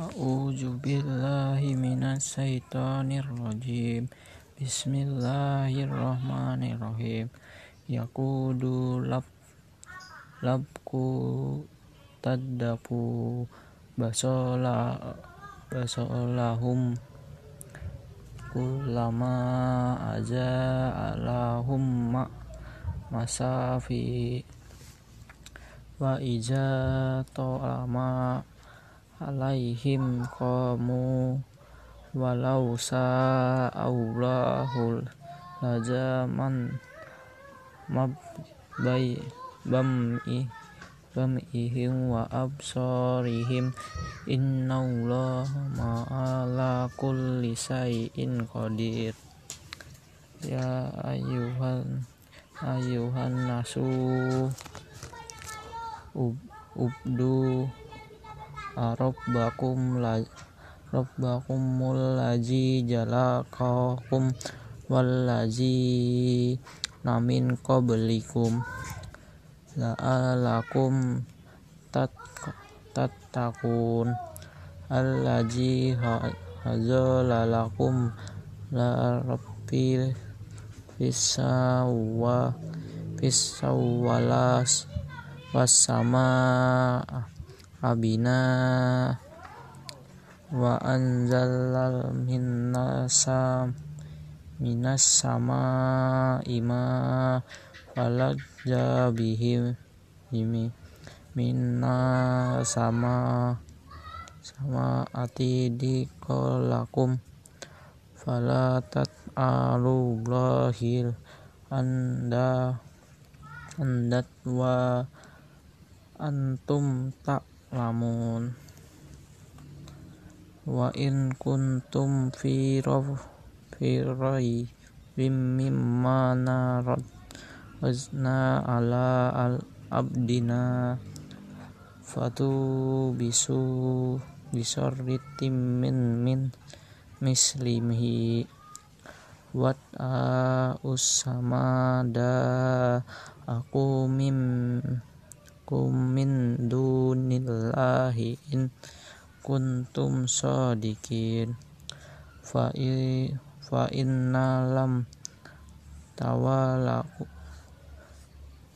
A'udzu billahi minasyaitonir rajim. Bismillahirrahmanirrahim. Yaqudu lab labku tadapu basola basolahum kulama aja alahum ma masafi wa iza to'ama alaihim qamu walau sa'allahu lajaman mabbai bam'i bam'ihim wa absarihim innallaha ma'ala kulli syai'in qadir. Ya ayyuhan ayyuhan nasu ubdu rabbakum la rabbakumul ladzi jalaqakum wallazi namin qablikum la'alakum tattaqun allazi hazalalakum la rabbil fisawwa fisawwalas was sama abina wa anzalal minnasam minas sama ima falak jabihim ini minna sama sama ati dikolakum falatat alublahil anda andat wa antum tak lamun. Wa in kuntum fi firai mimma narad wazna ala al abdina fatu bisu bisorritim min min mislimihi. Wat a usamada aku mim kum min dunillahi in kuntum sadikin fa i fa inna lam tawala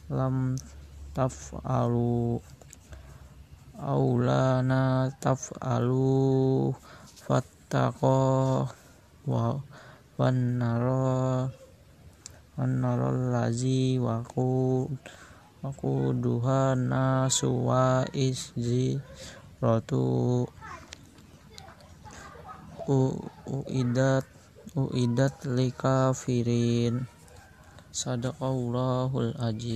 lam taf'alu aulana taf'alu fattaqo wa wan naro wan naro lazi waku aku duha nasu wa izzi rotu uidat uidat lika firin sadaqallahul aji